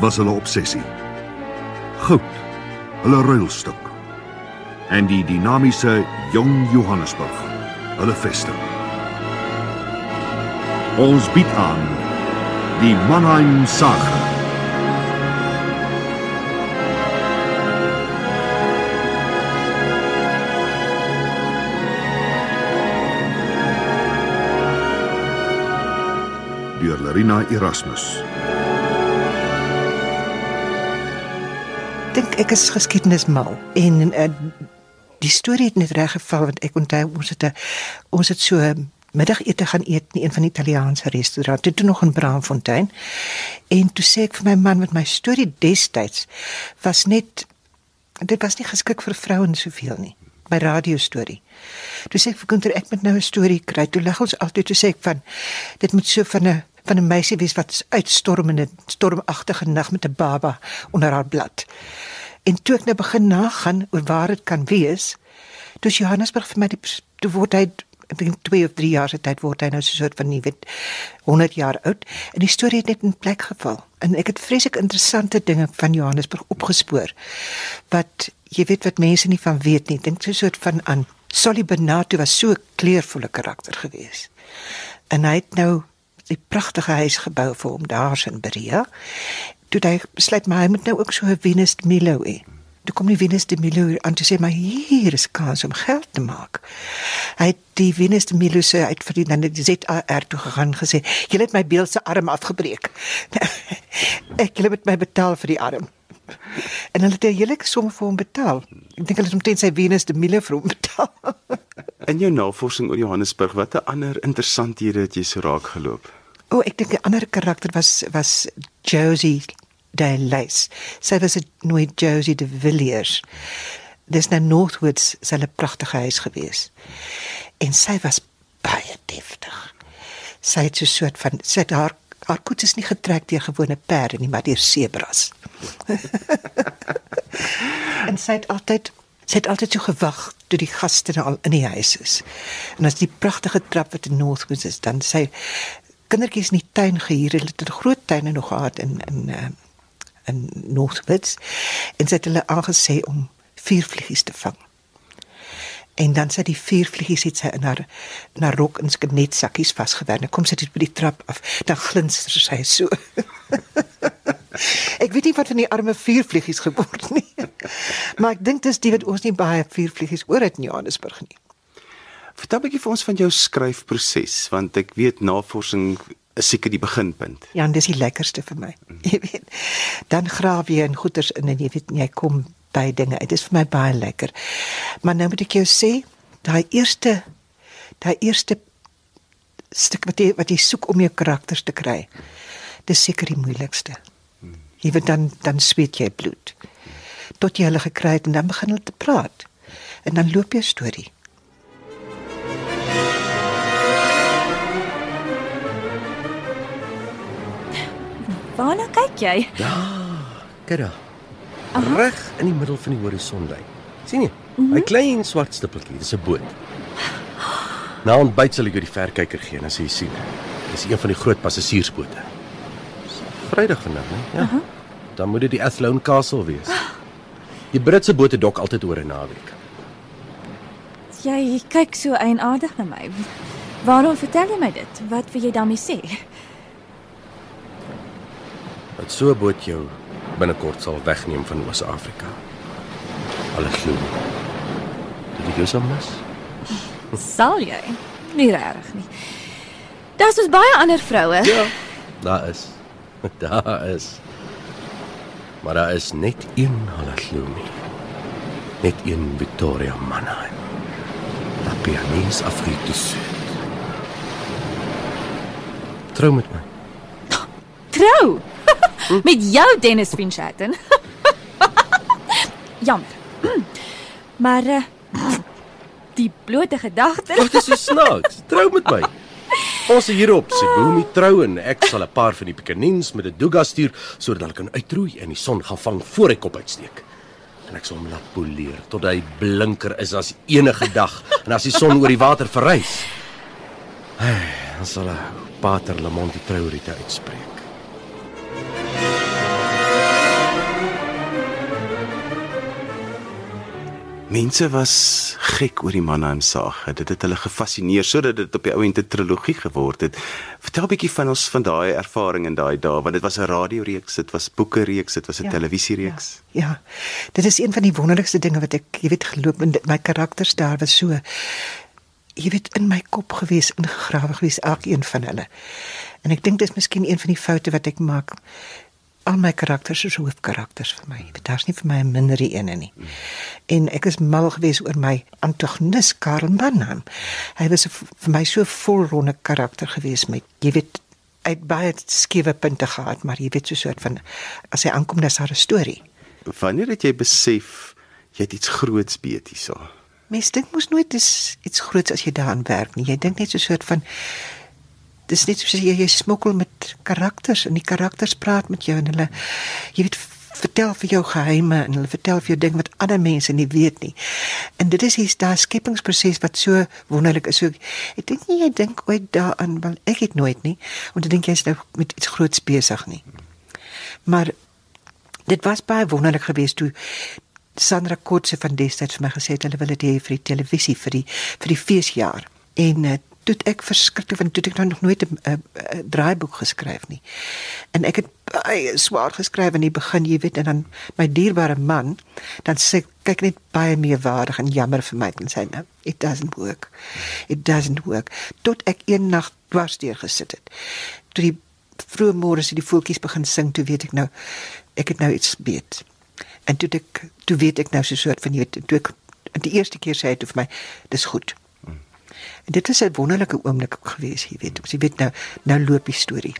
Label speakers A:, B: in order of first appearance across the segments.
A: was hulle obsessie. Goud, hulle ruilstuk. En die dinamiese jong Johannesburg, hulle vesting. Ons bied aan die Mannheim Saga. deur Larina Erasmus.
B: Dink ek is geskiedenismal en uh, die storie het net reg geval want ek onthou ons het 'n ons het so middagete gaan eet in een van die Italiaanse restaurante toe nog in Braamfontein. En toe sê ek vir my man met my storie destyds was net dit was nie geskik vir vrouens soveel nie my radio storie toe sê ek vir Gunter ek moet nou 'n storie kry. Toe lig ons altyd toe sê ek van dit moet so van 'n van 'n meisie wees wat uitstormende stormagtige nag met 'n baba onder haar blad En toe ek nou begin nagaan oor waar dit kan wees, toe Johannesburg vir my die toe word hy ek dink 2 of 3 jaar se tyd word hy nou so 'n soort van nie weet 100 jaar oud en die storie het net in plek geval. En ek het vreeslik interessante dinge van Johannesburg opgespoor wat jy weet wat mense nie van weet nie. Dink so 'n soort van aan Solly Benato was so 'n kleurvolle karakter gewees. En hy het nou die pragtige huis gebou vir hom daar in Berea toe hy besluit maar hy moet nou ook so 'n Venus de Milo hê. Toe kom die Venus de Milo aan te sê maar hier is kans om geld te maak. Hy het die Venus de Milo se uit vir die dan die ZAR toe gegaan gesê, "Jy het my beeld se arm afgebreek. Ek wil met my betaal vir die arm." En hulle het 'n hele som vir hom betaal. Ek dink hulle het omtrent sy Venus de Milo vir hom betaal.
C: In jou navorsing oor Johannesburg, watter ander interessanthede het jy so raak geloop?
B: O, oh, ek dink 'n ander karakter was was Josie de Lace. Sy was 'n nooit Josie de Villiers. Dis nou Northwoods se 'n pragtige huis gewees. En sy was baie deftig. Sy het so 'n soort van sy het haar haar koets is nie getrek deur gewone perde nie, maar deur sebras. en sy het altyd sy het altyd so gewag toe die gaste al in die huis is. En as die pragtige trap wat in Northwoods is, dan sy kindertjies in die tuin gehuur. Hulle het 'n groot tuin nog gehad in in uh, in Noordwits en het hulle aangesê om vier vliegies te vang. En dan sy die vier vliegies het sy in haar in haar rok in skinet sakkies vasgewerk. Nou kom sy dit by die trap af. Dan glinster sy so. ek weet nie wat van die arme vier vliegies geword nie. maar ek dink dis die wat ons nie baie vier vliegies oor het in Johannesburg nie.
C: Vertel 'n bietjie vir ons van jou skryfproses want ek weet navorsing is seker die beginpunt.
B: Ja, en dis die lekkerste vir my. Mm. Jy weet. Dan grawe jy in goeters in en jy weet jy kom by dinge. Dit is vir my baie lekker. Maar nou moet ek jou sê, daai eerste daai eerste stuk wat jy wat jy soek om jou karakters te kry. Dis seker die moeilikste. Mm. Jy weet dan dan sweet jy bloed. Tot jy hulle gekry het en dan begin hulle te praat. En dan loop jy storie.
D: Waarna kyk jy?
E: Ja, kyk daar. Reg in die middel van die horison lê. sien jy? 'n mm -hmm. Klein swart stippeltjie, dis 'n boot. Nou ontbyt sal ek jou die verkyker gee as jy sien. Dis een van die groot passasiersbote. Vrydag vandag, né? Ja. Uh -huh. Dan moet dit die Athlone Castle wees. Die Britse bote dok altyd oor 'n naweek.
D: Jy kyk so eienaardig na my. Waarom vertel jy my dit? Wat wil jy daarmee sê?
E: Dat so 'n boot jou binnekort sal wegneem van Oos-Afrika. Alle glo. Dit is jou mis.
D: Sal jy? Nie reg nie. Daar's ons baie ander vroue.
E: Ja. Daar is. Daar is. Maar daar is net een Halaglumi. Net een Victoria Mannheim. La pianis Afritus. Trou met my.
D: Trou? Met jou Dennis Finchatten. Jammer. Maar uh, die blote gedagte.
E: Wat is so snaaks? Trou met my. Ons is hierop, sy boomie trou en ek sal 'n paar van die pekanins met 'n duga stuur sodat hulle kan uitroei en die son gaan vang voor hy kop uitsteek. En ek sal hom laat poleer tot hy blinker is as enige dag en as die son oor die water verrys. Hey, dan sal 'n pater Lamont die trourite uitspreek.
C: Mense was gek oor die Mannheim saga. Dit het hulle gefassineer sodat dit op die ou end 'n trilogie geword het. Vertel 'n bietjie van ons van daai ervaring in daai dae, want dit was 'n radioreeks, dit was boeke reeks, dit was 'n
B: Ja,
C: televisiereeks.
B: Ja, ja. Dit is een van die wonderlikste dinge wat ek, jy weet, geloop in dit- my karakters daar was so jy weet in my kop gewees, ingegrawe gewees elkeen van hulle. En ek dink dis miskien een van die foute wat ek maak. Al my karakters is hoofkarakters vir my. Daar's nie vir my 'n mindere een nie. En ek is mal gewees oor my antagonis Karl Mannheim. Hy was 'n vir my so volronde karakter gewees met jy weet hy het baie skewe punte gehad, maar jy weet so 'n soort van as hy aankom dis haar 'n storie.
C: Wanneer het jy besef jy het iets groots beet hierso?
B: Mens dink mos nooit dis iets groots as jy daaraan werk nie. Jy dink net so 'n soort van dis net soos jy, jy smokkel met karakters en die karakters praat met jou en hulle jy weet vertel vir jou geheime en hulle vertel vir jou ding wat ander mense nie weet nie. En dit is hier's daai skepingsproses wat so wonderlik is. So ek dink nie jy dink ooit daaraan want ek het nooit nie. Want ek dink jy's nou met iets groots besig nie. Maar dit was baie wonderlik geweest toe Sandra Kotse van destyds vir my gesê het hulle wil dit hê vir die televisie vir die vir die feesjaar. En uh, toe ek verskrik want toe ek nou nog nooit 'n 'n- 'n draaiboek geskryf nie. En ek het baie swaar geskryf in die begin, jy weet, en dan my dierbare man, dan sê kyk net baie meer waardig en jammer vir my en sê nou, it doesn't work. It doesn't work. Tot ek een nag dwars deur gesit het. Toe die vroeë môre as die voeltjies begin sing, toe weet ek nou ek het nou iets weet. En toe ek toe weet ek nou so 'n soort van jy weet toe ek die eerste keer sê hy toe vir my dis goed. En dit was 'n wonderlike oomblik gewees, jy weet. Ons jy weet nou nou loop die storie.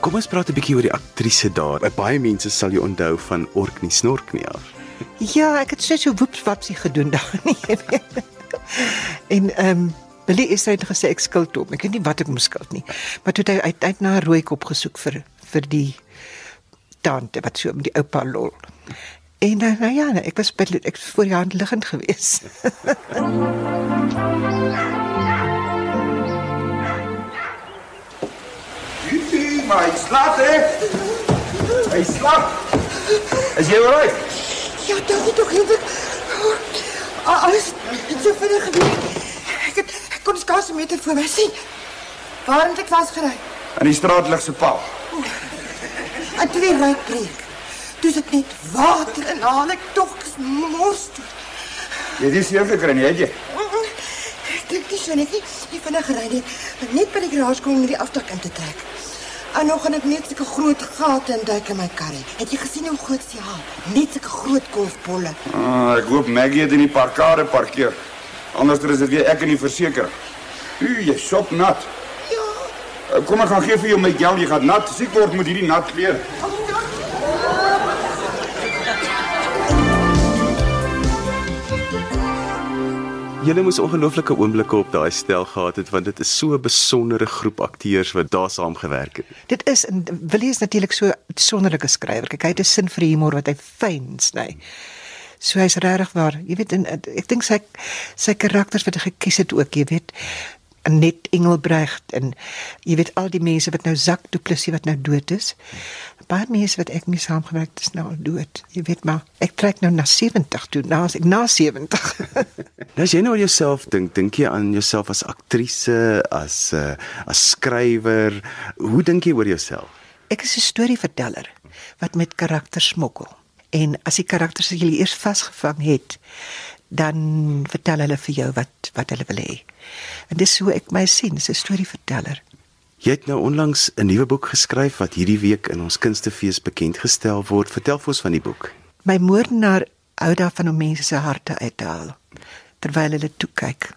C: Kom ons praat 'n bietjie oor die aktrise daar. Baie mense sal jou onthou van Orkney Snorkney af.
B: Ja, ek het so so woeps wapsie gedoen daar nie. en ehm um, Billy is hy gesê ek skuld hom. Ek weet nie wat ek hom skuld nie. Maar toe het hy uit, uit na 'n rooi kop gesoek vir vir die tante wat so met die oupa lol. En nou, nou ja, ek was by ek was voor die hand liggend geweest.
F: Juffie, maar hy slaap hè. Hy slaap. Is jy reg?
G: Ja, dankie tog, Hendrik. Oh, alles het so vinnig gebeur. Ek het ek kon skaars 'n meter voor my sien. Waar het ek vasgery?
F: In die straat lig se paal.
G: En toe die ryk breek. Toe sit net water en haal ek tog mors. toe.
F: Jy het nie seer gekry nie, het jy?
G: Ek dink nie so net nie. Die vinnig gery net, net by die garage kom om die afdak in te trek. En nog gaan ek net sulke groot gate induik in my karry. Het jy gesien hoe groot sy haal? Net sulke groot golfbolle.
F: Ah, ek hoop Maggie het in die parkade parkeer. Anders is dit weer ek en die versekering. U, jy sop nat. Ja. Kom ek gaan gee vir jou my gel, jy gaan nat siek word met hierdie nat klere.
C: Julle moes ongelooflike oomblikke op daai stel gehad het want dit is so 'n besondere groep akteurs wat daar saamgewerk het.
B: Dit is en Willie is natuurlik so 'n sonderlike skrywer. Kyk, hy het 'n sin vir humor wat hy fyn sny. So hy's regtig waar. Jy weet en, en ek dink sy sy karakters wat hy gekies het ook, jy weet, net Engelbrecht en jy weet al die mense wat nou Zak Du Plessis wat nou dood is. Baie mense wat ek mee saamgewerk het is nou al dood. Jy weet maar, ek trek nou na 70 toe, na as ek na 70.
C: Nou as jy nou aan jouself dink, dink jy aan jouself as aktrise, as 'n uh, as skrywer? Hoe dink jy oor jouself?
B: Ek is 'n storieverteller wat met karakters smokkel. En as die karakters jy eers vasgevang het, dan vertel hulle vir jou wat wat hulle wil hê. En dis hoe ek my sien, dis 'n storieverteller.
C: Jy het nou onlangs 'n nuwe boek geskryf wat hierdie week in ons kunstefees bekend gestel word. Vertel vir ons van die boek.
B: My moordenaar hou daarvan om mense se harte uit te haal terwyl hulle toe kyk.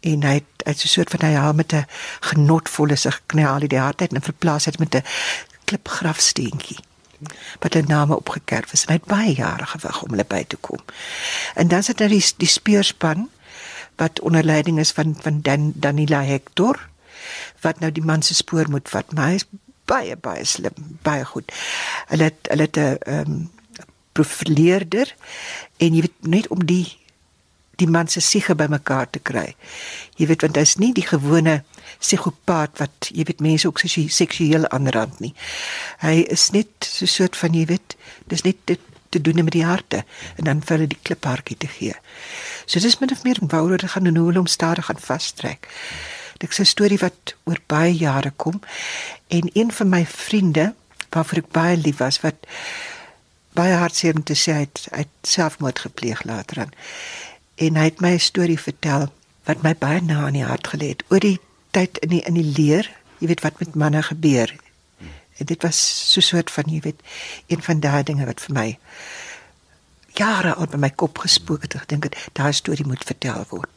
B: En hy het, het so 'n soort van hy haal met 'n genotvolle sig knel die hart uit en verplaas dit met 'n klipgrafsteentjie wat hulle name opgekerf is en hy het baie jare gewag om hulle by te kom. En dan sit daar die die speurspan wat onder leiding is van van Dan, Danila Hector wat nou die man se spoor moet vat, maar hy is baie baie slim, baie goed. Hulle het hulle het 'n ehm profileerder en jy weet net om die die man se siege bymekaar te kry. Jy weet want hy's nie die gewone psigopaat wat jy weet mense ook seksu seksueel aanrand nie. Hy is net so 'n soort van jy weet, dis net dit te doen met die harte en dan vir hulle die kliphartjie te gee. So dis min of meer wouer te gaan en hoe hulle hom stadig gaan vastrek. Dit is 'n storie wat oor baie jare kom en een van my vriende waarvoor ek baie lief was wat baie hartseer om te sê hy het, hy het selfmoord gepleeg later aan. En hy het my 'n storie vertel wat my baie na in die hart gelê het oor die tyd in die in die leer, jy weet wat met manne gebeur. En dit was so 'n soort van jy weet een van daai dinge wat vir my jare al by my kop gespook het. Ek dink dit daai storie moet vertel word.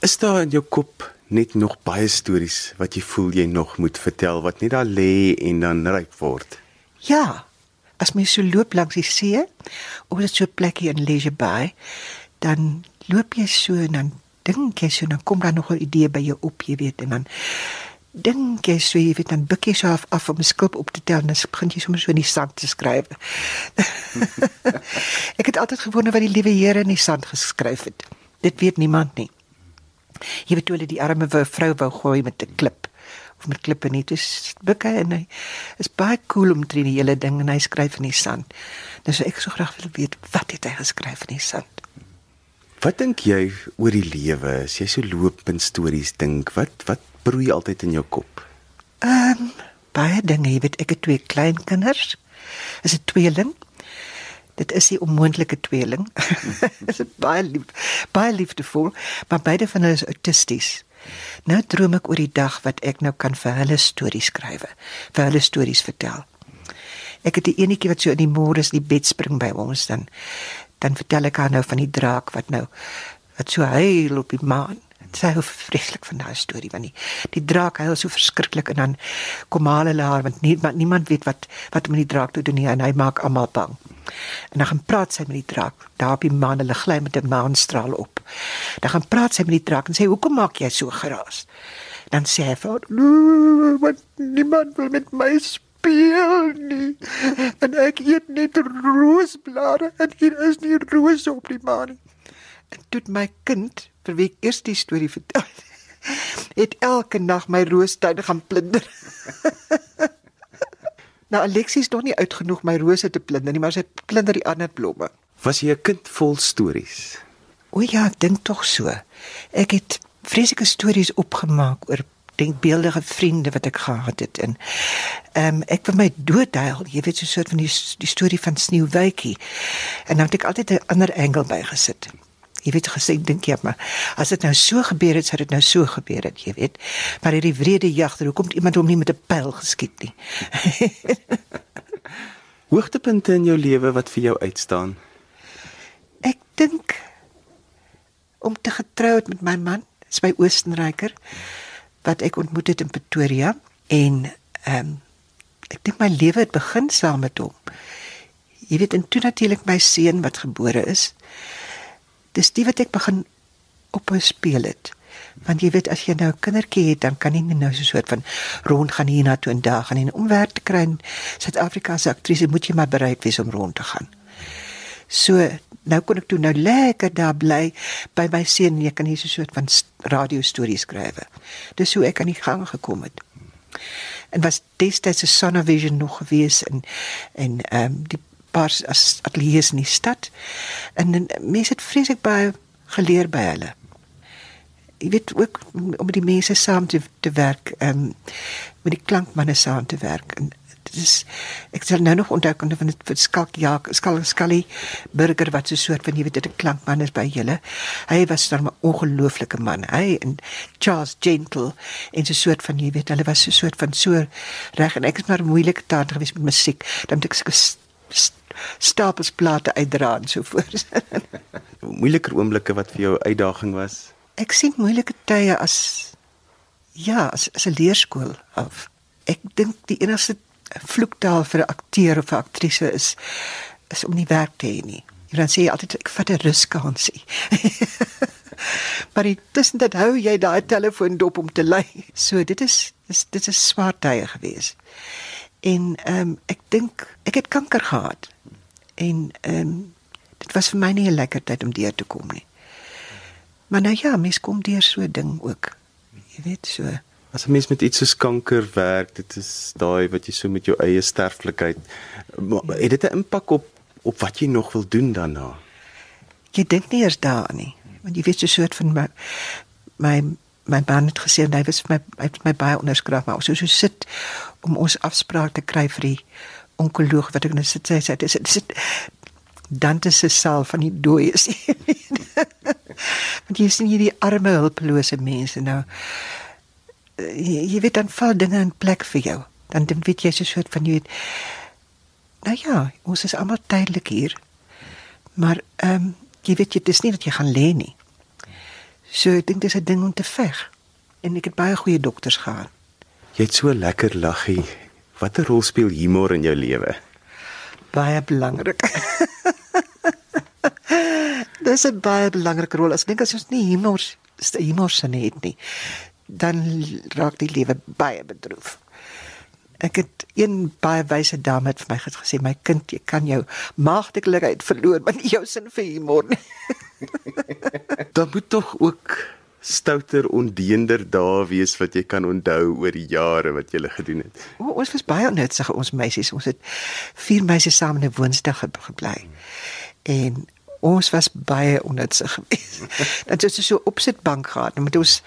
C: Is daar in jou kop net nog baie stories wat jy voel jy nog moet vertel wat net daar lê en dan ryk word?
B: Ja. As mens so loop langs die see, of dit so 'n plekkie in Leisure Bay, dan loop jy so en dan dink jy so dan kom daar nog 'n idee by jou op, jy weet, en dan dink jy so jy weet dan buk jy so af, af om 'n skulp op te tel en dan begin jy sommer so in die sand te skryf. ek het altyd gewonder wat die liewe Here in die sand geskryf het. Dit weet niemand nie. Jy weet toe hulle die arme vrou wou gooi met 'n klip of met klippe nie. Dis buk hy en hy is baie cool om drie die hele ding en hy skryf in die sand. Nou so ek so graag wil weet wat het hy geskryf in die sand?
C: Wat dink jy oor die lewe? As jy so loop en stories dink, wat wat broei altyd in jou kop?
B: Ehm um, baie dinge, jy weet ek het twee kleinkinders. Is 'n tweeling. Dit is 'n onmoontlike tweeling. Dit is baie lief, baie liefdevol, maar beide van hulle is autisties. Nou droom ek oor die dag wat ek nou kan vir hulle stories skryf, vir hulle stories vertel. Ek het die enetjie wat so in die môre in die bed spring by ons dan dan vertel ek haar nou van die draak wat nou wat so huil op die maan. Dit sê hoe vreeslik van daai storie want die, die draak huil so verskriklik en dan kom hulle haar want nie, want niemand weet wat wat met die draak toe doen nie en hy maak almal bang. En dan gaan praat sy met die draak. Daar op die maan hulle gly met 'n maanstraal op. Dan gaan praat sy met die draak en sê hoekom maak jy so geraas? Dan sê hy vir wat niemand wil met my speel nie. En ek eet net roosblare en hier is nie rose op die maan nie. En toe my kind vir wie ek eers die storie vertel het elke nag my roostuin gaan plunder. nou Alexis is nog nie oud genoeg my rose te plunder nie, maar sy plunder die ander blomme.
C: Was jy 'n kind vol stories?
B: O ja, ek dink tog so. Ek het vreeslike stories opgemaak oor denkbeeldige vriende wat ek gehad het en ehm um, ek vir my doodhuil, jy weet so 'n soort van die die storie van Sneeuwwitjie. En dan het ek altyd 'n ander angle bygesit. Jy weet gesê dink jy maar as dit nou so gebeur het, sou dit nou so gebeur het, jy weet. Maar hierdie wrede jagter, hoe kom iemand hom nie met 'n pyl geskiet nie?
C: Hoogtepunte in jou lewe wat vir jou uitstaan?
B: Ek dink om te getrou het met my man, is my Oostenryker wat ek ontmoet het in Pretoria en ehm um, ek dink my lewe het begin saam met hom. Jy weet en toe natuurlik my seun wat gebore is. Dis die wat ek begin op speel het. Want jy weet as jy nou 'n kindertjie het, dan kan jy nou so 'n soort van rond gaan hier na toe en daar gaan en om werk te kry Suid-Afrika se aktrise moet jy maar bereid wees om rond te gaan. So nou kon ek toe nou lekker daar bly by my seun en ek kan hier so 'n soort van radio stories skryf. Dis hoe ek aan die gang gekom het. En was destyds 'n Sonovision nog gewees en en ehm um, die paar as ateljee's in die stad. En, en mense het vreeslik baie geleer by hulle. Jy weet ook om met die mense saam te te werk, ehm um, met die klankmanne saam te werk. En dit is ek sal nou nog onthou kon van dit skalk ja, skal skallie burger wat so 'n soort van jy weet dit 'n klankman is by julle. Hy was dan 'n ongelooflike man. Hy en Charles Gentle en so 'n soort van jy weet hulle was so 'n soort van so reg en ek is maar moeilike taart gewees met musiek. Dan moet ek so stapels plate uitdra en so voort.
C: Moeiliker oomblikke wat vir jou uitdaging was?
B: Ek sien moeilike tye as ja, as, as 'n leerskool af. Ek dink die enigste vloektaal vir 'n akteur of 'n aktrise is is om nie werk te hê nie. Jy dan sê jy altyd ek vat 'n ruskansie. maar tussen dit hou jy daai telefoon dop om te lê. So dit is dis dit is swaar tye gewees. En ehm um, ek dink ek het kanker gehad. En ehm um, dit was vir my nie 'n lekker tyd om deur te kom nie. Maar nou ja, mens kom deur so ding ook. Jy weet so.
C: As 'n mens met iets soos kanker werk, dit is daai wat jy so met jou eie sterflikheid het dit 'n impak op op wat jy nog wil doen daarna?
B: Jy dink nie eers daaraan nie. Want jy weet so 'n soort van my my my man het gesê hy was vir my hy het my baie onderskryf maar so so sit om ons afspraak te kry vir die onkoloog wat ek nou sit sê sê dis dis Dante se saal van die dooies. Want jy sien hierdie arme hulpelose mense nou jy, jy weet dan val dinge in plek vir jou. Dan dan weet jy so 'n soort van jy weet nou ja, ons is almal tydelik hier. Maar ehm um, jy weet jy dis nie dat jy gaan lê nie. So ek dink dis 'n ding om te veg. En ek het baie goeie dokters gehad.
C: Jy het so lekker laggie. Watter rol speel humor in jou lewe?
B: Baie belangrik. dis 'n baie belangrike rol. As ek dink as ons nie humor humor se het nie, dan raak die lewe baie bedroef. Ek het een baie wyse dame het vir my gesê my kind jy kan jou maagdelikheid verloor maar nie jou sin vir humor nie.
C: Daar moet tog ook stouter ondeender dae wees wat jy kan onthou oor die jare wat jy gele gedoen het.
B: O, ons was baie nuttig ons meisies. Ons het vier meisies saam in 'n woonstel gebly. En ons was baie onnuttig geweest. Dat ons so opsitbank gehad. Dan moet ons ons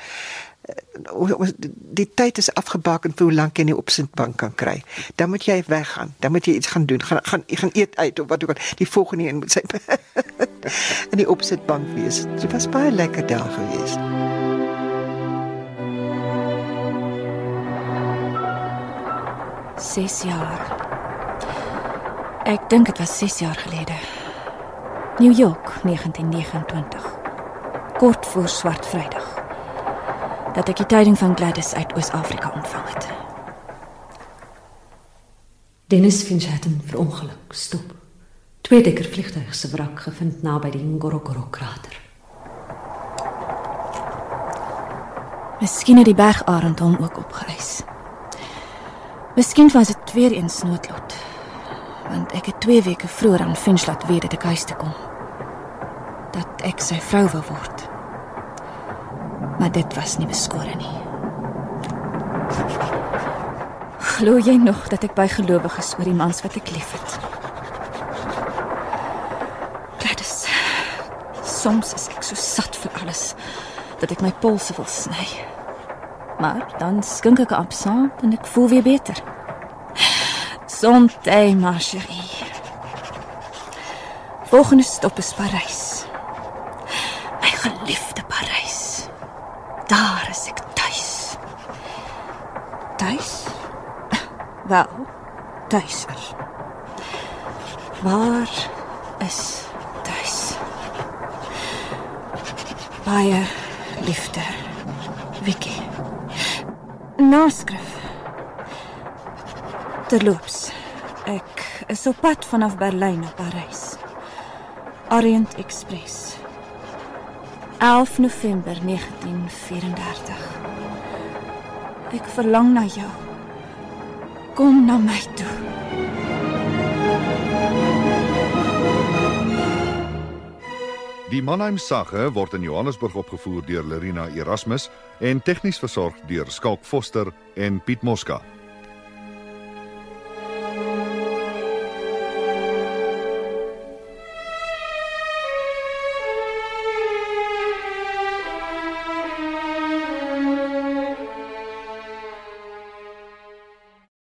B: die tyd is afgebak en vir hoe lank jy nie op sitbank kan kry. Dan moet jy weggaan. Dan moet jy iets gaan doen. Gaan gaan jy gaan eet uit of wat ook al. Die volgende een moet sy in die opsitbank wees. Dit was baie lekker daar gewees.
D: Ses jaar. Ek dink dit was 6 jaar gelede. New York 1929. Kort voor Swart Vrydag dat ek die tyding van Gladys uit Oos-Afrika ontvang het.
H: Dennis Finchatten verongeluk stop. Twee dekker vliegtuig se wrak gevind naby die Ngorongoro krater.
D: Miskien het die bergarend hom ook opgeëis. Miskien was dit weer eens noodlot. Want ek het 2 weke vroeër aan Finch laat weet dat ek huis toe kom. Dat ek sy vrou wil word maar dit was nie beskore nie. Glo jy nog dat ek by gelowiges oor die mans wat ek liefhet? Gladys. Soms is ek so sat vir alles dat ek my polse wil sny. Maar dan skink ek op saam en ek voel weer beter. Sonte, ma chérie. Volgende stop is Parys. My geliefde Tuis? Wel, tuis is. Waar is tuis? Baie liefde. Vicky. Naskrif. Terloops. Ek is op pad vanaf Berlyn na Parys. Orient Express. 11 November 1934. Ek verlang na jou. Kom na my toe.
I: Die Mannheim Sagge word in Johannesburg opgevoer deur Lerina Erasmus en tegnies versorg deur Skalk Foster en Piet Mosca.